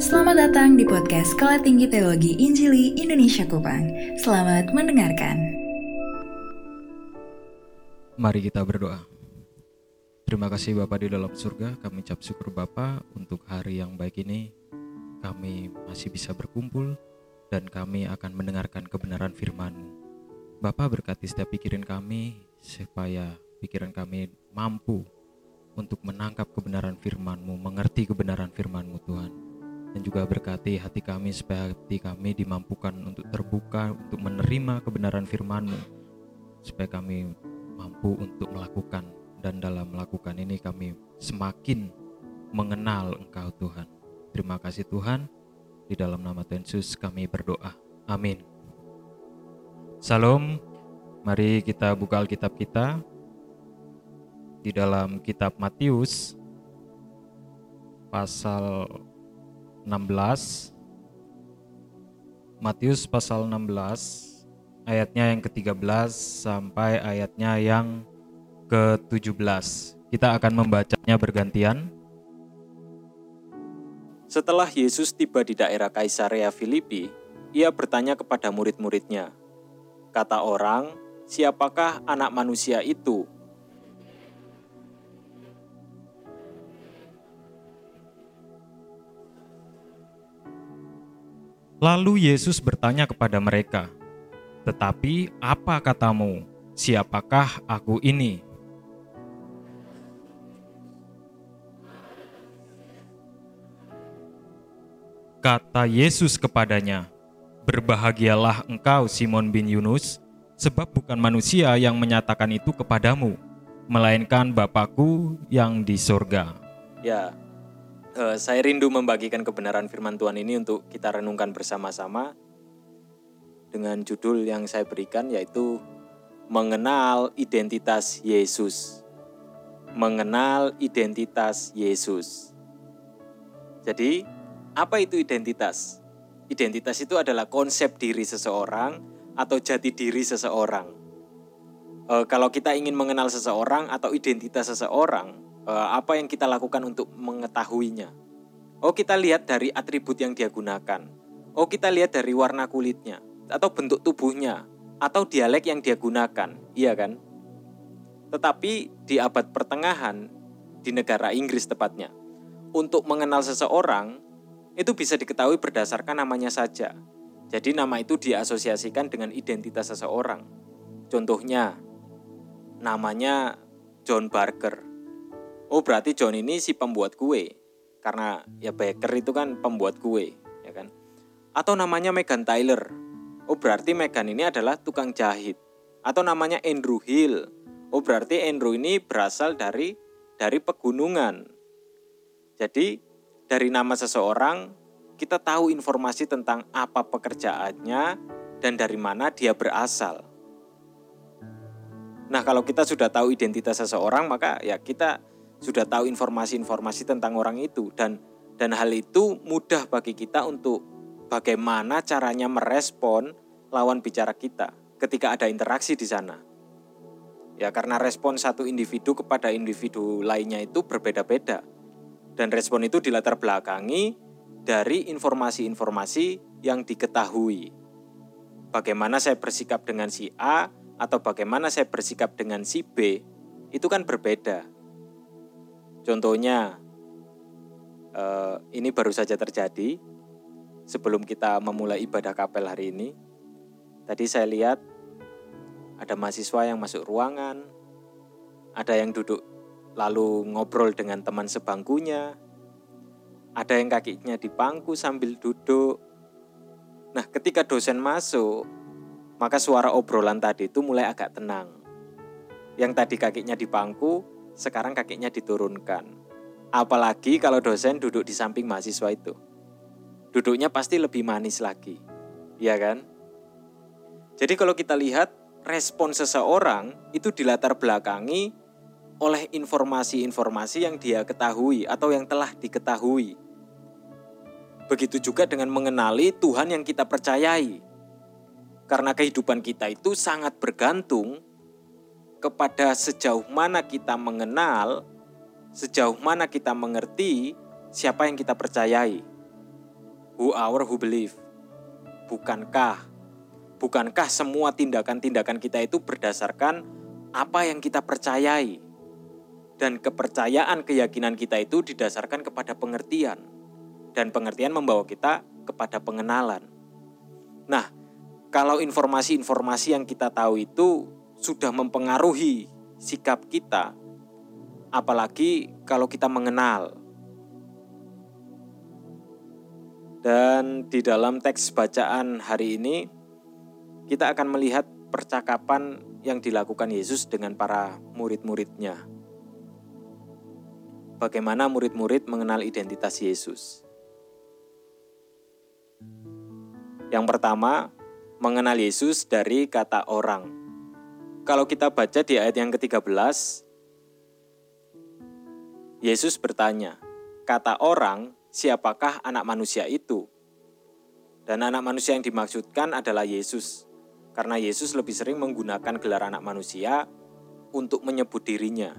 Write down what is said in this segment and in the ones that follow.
Selamat datang di podcast Sekolah Tinggi Teologi Injili Indonesia Kupang. Selamat mendengarkan. Mari kita berdoa. Terima kasih Bapak di dalam surga, kami ucap syukur Bapak untuk hari yang baik ini. Kami masih bisa berkumpul dan kami akan mendengarkan kebenaran firman-Mu. Bapak berkati setiap pikiran kami supaya pikiran kami mampu untuk menangkap kebenaran firman-Mu, mengerti kebenaran firman-Mu Tuhan. Dan juga berkati hati kami supaya hati kami dimampukan untuk terbuka, untuk menerima kebenaran firman-Mu. Supaya kami mampu untuk melakukan dan dalam melakukan ini kami semakin mengenal Engkau Tuhan. Terima kasih Tuhan. Di dalam nama Tuhan Yesus kami berdoa. Amin. Salam. Mari kita buka Alkitab kita di dalam kitab Matius pasal 16 Matius pasal 16 ayatnya yang ke-13 sampai ayatnya yang ke-17. Kita akan membacanya bergantian. Setelah Yesus tiba di daerah Kaisarea Filipi, ia bertanya kepada murid-muridnya, "Kata orang, siapakah anak manusia itu?" Lalu Yesus bertanya kepada mereka, "Tetapi apa katamu? Siapakah aku ini?" Kata Yesus kepadanya, "Berbahagialah engkau, Simon bin Yunus, sebab bukan manusia yang menyatakan itu kepadamu, melainkan Bapakku yang di sorga." Ya, eh, saya rindu membagikan kebenaran firman Tuhan ini untuk kita renungkan bersama-sama dengan judul yang saya berikan yaitu mengenal identitas Yesus. Mengenal identitas Yesus. Jadi, apa itu identitas? Identitas itu adalah konsep diri seseorang atau jati diri seseorang. E, kalau kita ingin mengenal seseorang atau identitas seseorang, e, apa yang kita lakukan untuk mengetahuinya? Oh, kita lihat dari atribut yang dia gunakan. Oh, kita lihat dari warna kulitnya atau bentuk tubuhnya atau dialek yang dia gunakan, iya kan? Tetapi di abad pertengahan di negara Inggris tepatnya, untuk mengenal seseorang itu bisa diketahui berdasarkan namanya saja. Jadi nama itu diasosiasikan dengan identitas seseorang. Contohnya, namanya John Barker. Oh berarti John ini si pembuat kue. Karena ya baker itu kan pembuat kue, ya kan? Atau namanya Megan Tyler. Oh berarti Megan ini adalah tukang jahit. Atau namanya Andrew Hill. Oh berarti Andrew ini berasal dari dari pegunungan. Jadi dari nama seseorang kita tahu informasi tentang apa pekerjaannya dan dari mana dia berasal. Nah, kalau kita sudah tahu identitas seseorang, maka ya kita sudah tahu informasi-informasi tentang orang itu dan dan hal itu mudah bagi kita untuk bagaimana caranya merespon lawan bicara kita ketika ada interaksi di sana. Ya, karena respon satu individu kepada individu lainnya itu berbeda-beda. Dan respon itu dilatar belakangi dari informasi-informasi yang diketahui. Bagaimana saya bersikap dengan si A atau bagaimana saya bersikap dengan si B, itu kan berbeda. Contohnya, eh, ini baru saja terjadi sebelum kita memulai ibadah kapel hari ini. Tadi saya lihat ada mahasiswa yang masuk ruangan, ada yang duduk lalu ngobrol dengan teman sebangkunya. Ada yang kakinya di pangku sambil duduk. Nah, ketika dosen masuk, maka suara obrolan tadi itu mulai agak tenang. Yang tadi kakinya di pangku, sekarang kakinya diturunkan. Apalagi kalau dosen duduk di samping mahasiswa itu. Duduknya pasti lebih manis lagi. Iya kan? Jadi kalau kita lihat respon seseorang itu dilatar belakangi oleh informasi-informasi yang dia ketahui atau yang telah diketahui. Begitu juga dengan mengenali Tuhan yang kita percayai. Karena kehidupan kita itu sangat bergantung kepada sejauh mana kita mengenal, sejauh mana kita mengerti siapa yang kita percayai? Who our who believe? Bukankah bukankah semua tindakan-tindakan kita itu berdasarkan apa yang kita percayai? Dan kepercayaan keyakinan kita itu didasarkan kepada pengertian. Dan pengertian membawa kita kepada pengenalan. Nah, kalau informasi-informasi yang kita tahu itu sudah mempengaruhi sikap kita, apalagi kalau kita mengenal. Dan di dalam teks bacaan hari ini, kita akan melihat percakapan yang dilakukan Yesus dengan para murid-muridnya. Bagaimana murid-murid mengenal identitas Yesus? Yang pertama, mengenal Yesus dari kata orang. Kalau kita baca di ayat yang ke-13, Yesus bertanya, kata orang, siapakah anak manusia itu? Dan anak manusia yang dimaksudkan adalah Yesus. Karena Yesus lebih sering menggunakan gelar anak manusia untuk menyebut dirinya.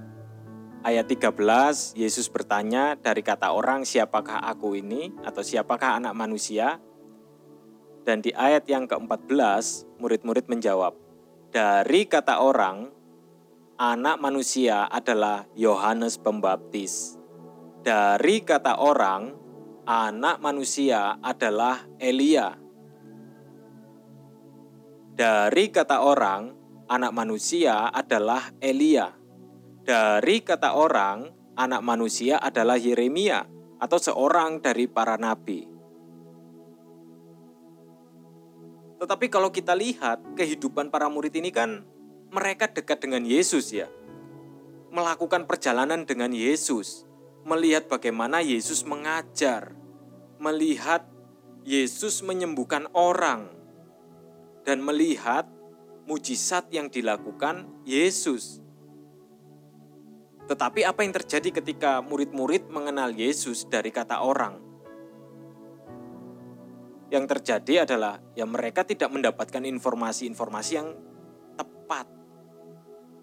Ayat 13, Yesus bertanya dari kata orang, siapakah aku ini? Atau siapakah anak manusia? Dan di ayat yang ke-14, murid-murid menjawab, dari kata orang, anak manusia adalah Yohanes Pembaptis. Dari kata orang, anak manusia adalah Elia. Dari kata orang, anak manusia adalah Elia. Dari kata orang, anak manusia adalah Yeremia atau seorang dari para nabi. Tetapi kalau kita lihat kehidupan para murid ini kan mereka dekat dengan Yesus ya. Melakukan perjalanan dengan Yesus, melihat bagaimana Yesus mengajar, melihat Yesus menyembuhkan orang dan melihat mujizat yang dilakukan Yesus. Tetapi apa yang terjadi ketika murid-murid mengenal Yesus dari kata orang? Yang terjadi adalah ya mereka tidak mendapatkan informasi-informasi yang tepat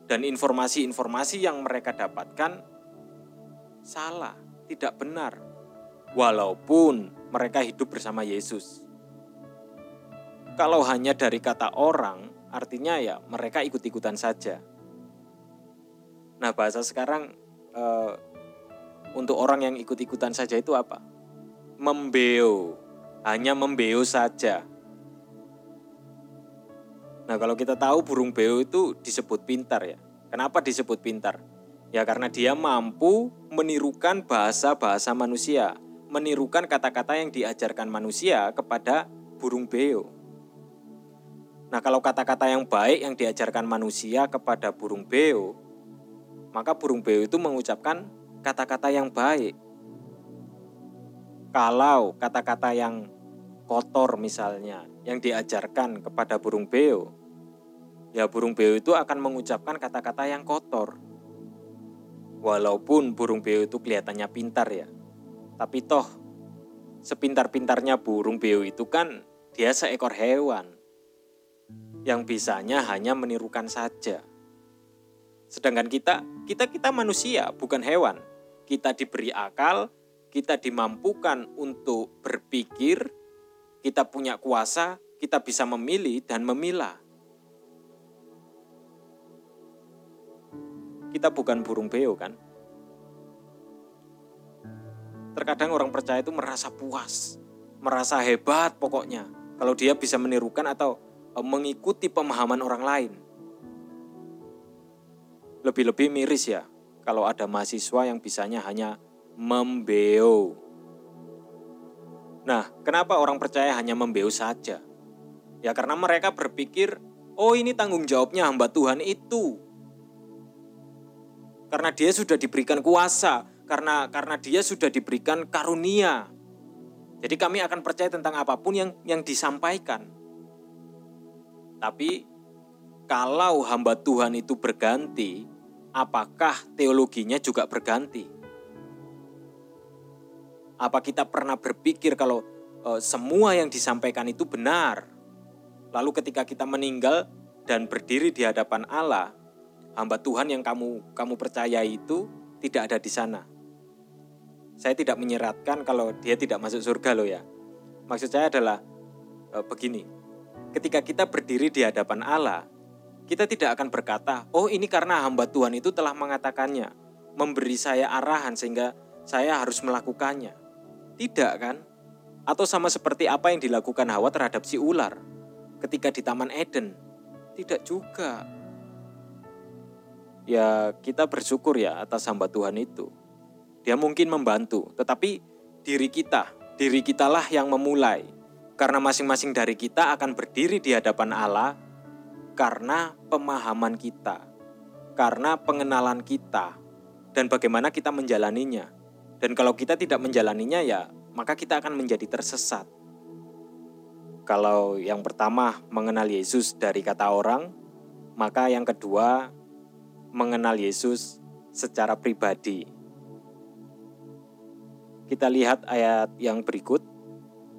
dan informasi-informasi yang mereka dapatkan salah, tidak benar. Walaupun mereka hidup bersama Yesus. Kalau hanya dari kata orang, artinya ya mereka ikut-ikutan saja. Nah, bahasa sekarang uh, untuk orang yang ikut-ikutan saja itu apa? Membeo, hanya membeo saja. Nah kalau kita tahu burung beo itu disebut pintar ya. Kenapa disebut pintar? Ya karena dia mampu menirukan bahasa-bahasa manusia. Menirukan kata-kata yang diajarkan manusia kepada burung beo. Nah kalau kata-kata yang baik yang diajarkan manusia kepada burung beo, maka burung beo itu mengucapkan kata-kata yang baik. Kalau kata-kata yang kotor misalnya, yang diajarkan kepada burung beo, ya burung beo itu akan mengucapkan kata-kata yang kotor. Walaupun burung beo itu kelihatannya pintar ya. Tapi toh sepintar-pintarnya burung beo itu kan dia seekor hewan. Yang bisanya hanya menirukan saja. Sedangkan kita, kita kita manusia, bukan hewan. Kita diberi akal, kita dimampukan untuk berpikir, kita punya kuasa, kita bisa memilih dan memilah. kita bukan burung beo kan. Terkadang orang percaya itu merasa puas, merasa hebat pokoknya. Kalau dia bisa menirukan atau e, mengikuti pemahaman orang lain. Lebih-lebih miris ya kalau ada mahasiswa yang bisanya hanya membeo. Nah, kenapa orang percaya hanya membeo saja? Ya karena mereka berpikir, oh ini tanggung jawabnya hamba Tuhan itu karena dia sudah diberikan kuasa, karena karena dia sudah diberikan karunia. Jadi kami akan percaya tentang apa pun yang yang disampaikan. Tapi kalau hamba Tuhan itu berganti, apakah teologinya juga berganti? Apa kita pernah berpikir kalau e, semua yang disampaikan itu benar? Lalu ketika kita meninggal dan berdiri di hadapan Allah, hamba Tuhan yang kamu kamu percaya itu tidak ada di sana. Saya tidak menyeratkan kalau dia tidak masuk surga loh ya. Maksud saya adalah e, begini. Ketika kita berdiri di hadapan Allah, kita tidak akan berkata, "Oh, ini karena hamba Tuhan itu telah mengatakannya, memberi saya arahan sehingga saya harus melakukannya." Tidak kan? Atau sama seperti apa yang dilakukan Hawa terhadap si ular ketika di Taman Eden. Tidak juga. Ya kita bersyukur ya atas hamba Tuhan itu. Dia mungkin membantu, tetapi diri kita, diri kitalah yang memulai. Karena masing-masing dari kita akan berdiri di hadapan Allah karena pemahaman kita, karena pengenalan kita, dan bagaimana kita menjalaninya. Dan kalau kita tidak menjalaninya ya maka kita akan menjadi tersesat. Kalau yang pertama mengenal Yesus dari kata orang, maka yang kedua mengenal Yesus secara pribadi. Kita lihat ayat yang berikut,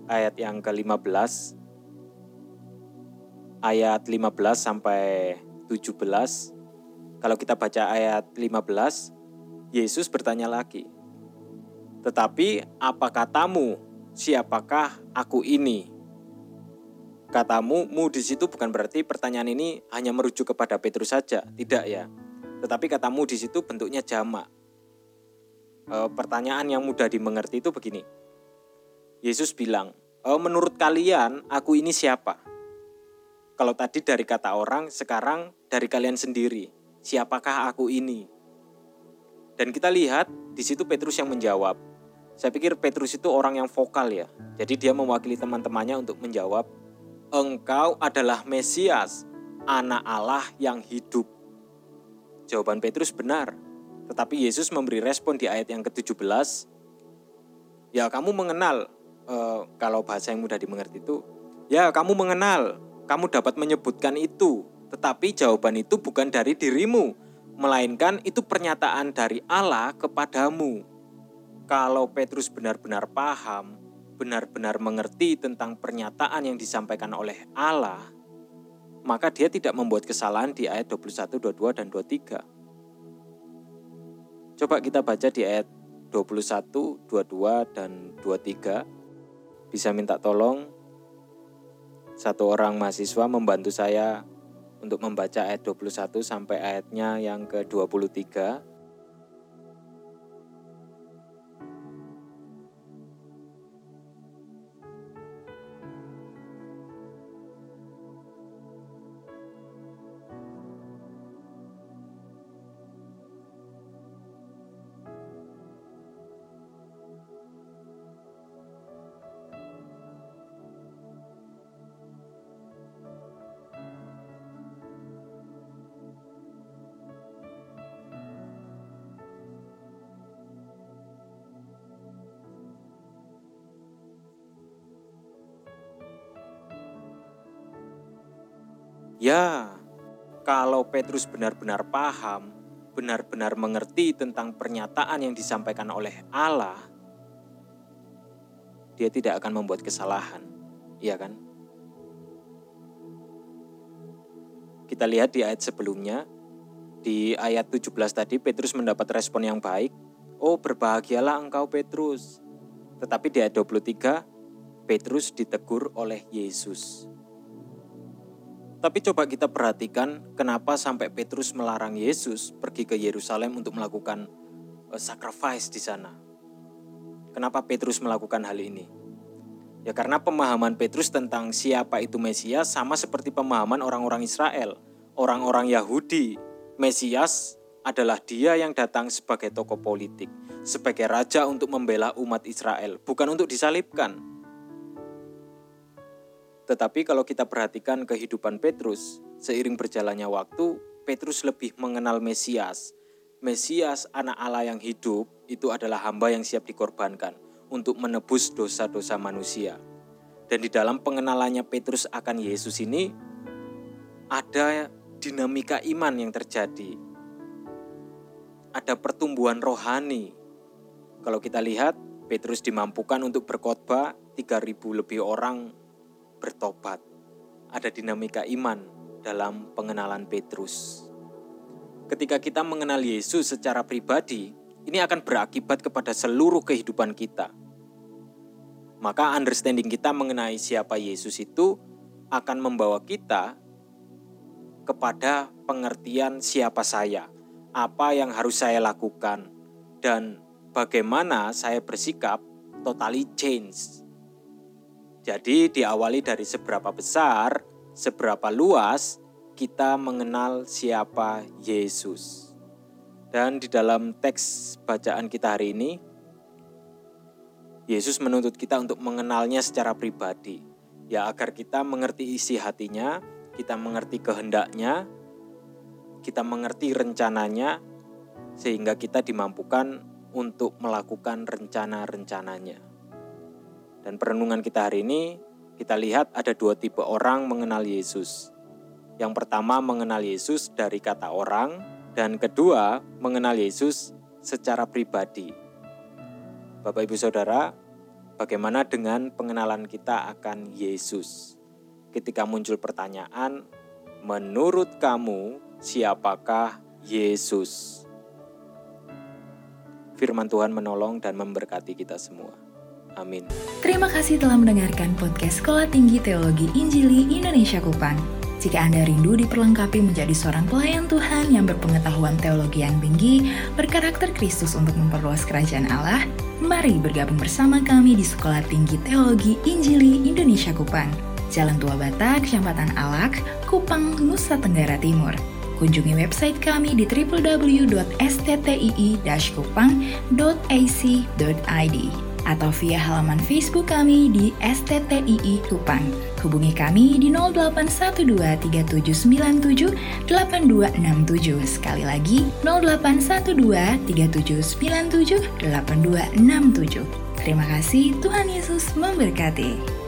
ayat yang ke-15. Ayat 15 sampai 17. Kalau kita baca ayat 15, Yesus bertanya lagi, tetapi apa katamu? Siapakah aku ini? Katamu, mu di situ bukan berarti pertanyaan ini hanya merujuk kepada Petrus saja, tidak ya. Tetapi katamu di situ bentuknya jamak. E, pertanyaan yang mudah dimengerti itu begini. Yesus bilang, e, menurut kalian aku ini siapa? Kalau tadi dari kata orang, sekarang dari kalian sendiri. Siapakah aku ini? Dan kita lihat di situ Petrus yang menjawab, saya pikir Petrus itu orang yang vokal ya. Jadi dia mewakili teman-temannya untuk menjawab, "Engkau adalah Mesias, anak Allah yang hidup." Jawaban Petrus benar. Tetapi Yesus memberi respon di ayat yang ke-17, "Ya, kamu mengenal eh, kalau bahasa yang mudah dimengerti itu, ya kamu mengenal, kamu dapat menyebutkan itu, tetapi jawaban itu bukan dari dirimu, melainkan itu pernyataan dari Allah kepadamu." Kalau Petrus benar-benar paham, benar-benar mengerti tentang pernyataan yang disampaikan oleh Allah, maka dia tidak membuat kesalahan di ayat 21, 22, dan 23. Coba kita baca di ayat 21, 22, dan 23. Bisa minta tolong satu orang mahasiswa membantu saya untuk membaca ayat 21 sampai ayatnya yang ke-23. Ya, kalau Petrus benar-benar paham, benar-benar mengerti tentang pernyataan yang disampaikan oleh Allah, dia tidak akan membuat kesalahan. Iya kan? Kita lihat di ayat sebelumnya, di ayat 17 tadi Petrus mendapat respon yang baik. Oh berbahagialah engkau Petrus. Tetapi di ayat 23, Petrus ditegur oleh Yesus. Tapi coba kita perhatikan kenapa sampai Petrus melarang Yesus pergi ke Yerusalem untuk melakukan uh, sacrifice di sana. Kenapa Petrus melakukan hal ini? Ya karena pemahaman Petrus tentang siapa itu Mesias sama seperti pemahaman orang-orang Israel, orang-orang Yahudi. Mesias adalah dia yang datang sebagai tokoh politik, sebagai raja untuk membela umat Israel, bukan untuk disalibkan. Tetapi kalau kita perhatikan kehidupan Petrus, seiring berjalannya waktu, Petrus lebih mengenal Mesias. Mesias, anak Allah yang hidup, itu adalah hamba yang siap dikorbankan untuk menebus dosa-dosa manusia. Dan di dalam pengenalannya Petrus akan Yesus ini, ada dinamika iman yang terjadi. Ada pertumbuhan rohani. Kalau kita lihat, Petrus dimampukan untuk berkhotbah 3000 lebih orang bertobat. Ada dinamika iman dalam pengenalan Petrus. Ketika kita mengenal Yesus secara pribadi, ini akan berakibat kepada seluruh kehidupan kita. Maka understanding kita mengenai siapa Yesus itu akan membawa kita kepada pengertian siapa saya, apa yang harus saya lakukan, dan bagaimana saya bersikap totally change. Jadi diawali dari seberapa besar, seberapa luas kita mengenal siapa Yesus. Dan di dalam teks bacaan kita hari ini, Yesus menuntut kita untuk mengenalnya secara pribadi, ya agar kita mengerti isi hatinya, kita mengerti kehendaknya, kita mengerti rencananya, sehingga kita dimampukan untuk melakukan rencana-rencananya. Dan perenungan kita hari ini, kita lihat ada dua tipe orang mengenal Yesus. Yang pertama mengenal Yesus dari kata orang, dan kedua, mengenal Yesus secara pribadi. Bapak Ibu Saudara, bagaimana dengan pengenalan kita akan Yesus? Ketika muncul pertanyaan, menurut kamu siapakah Yesus? Firman Tuhan menolong dan memberkati kita semua. Amin. Terima kasih telah mendengarkan podcast Sekolah Tinggi Teologi Injili Indonesia Kupang. Jika Anda rindu diperlengkapi menjadi seorang pelayan Tuhan yang berpengetahuan teologi yang tinggi, berkarakter Kristus untuk memperluas kerajaan Allah, mari bergabung bersama kami di Sekolah Tinggi Teologi Injili Indonesia Kupang. Jalan Tua Bata, Kecamatan Alak, Kupang, Nusa Tenggara Timur. Kunjungi website kami di www.sttii-kupang.ac.id atau via halaman Facebook kami di STTII Kupang. Hubungi kami di 081237978267. Sekali lagi 081237978267. Terima kasih, Tuhan Yesus memberkati.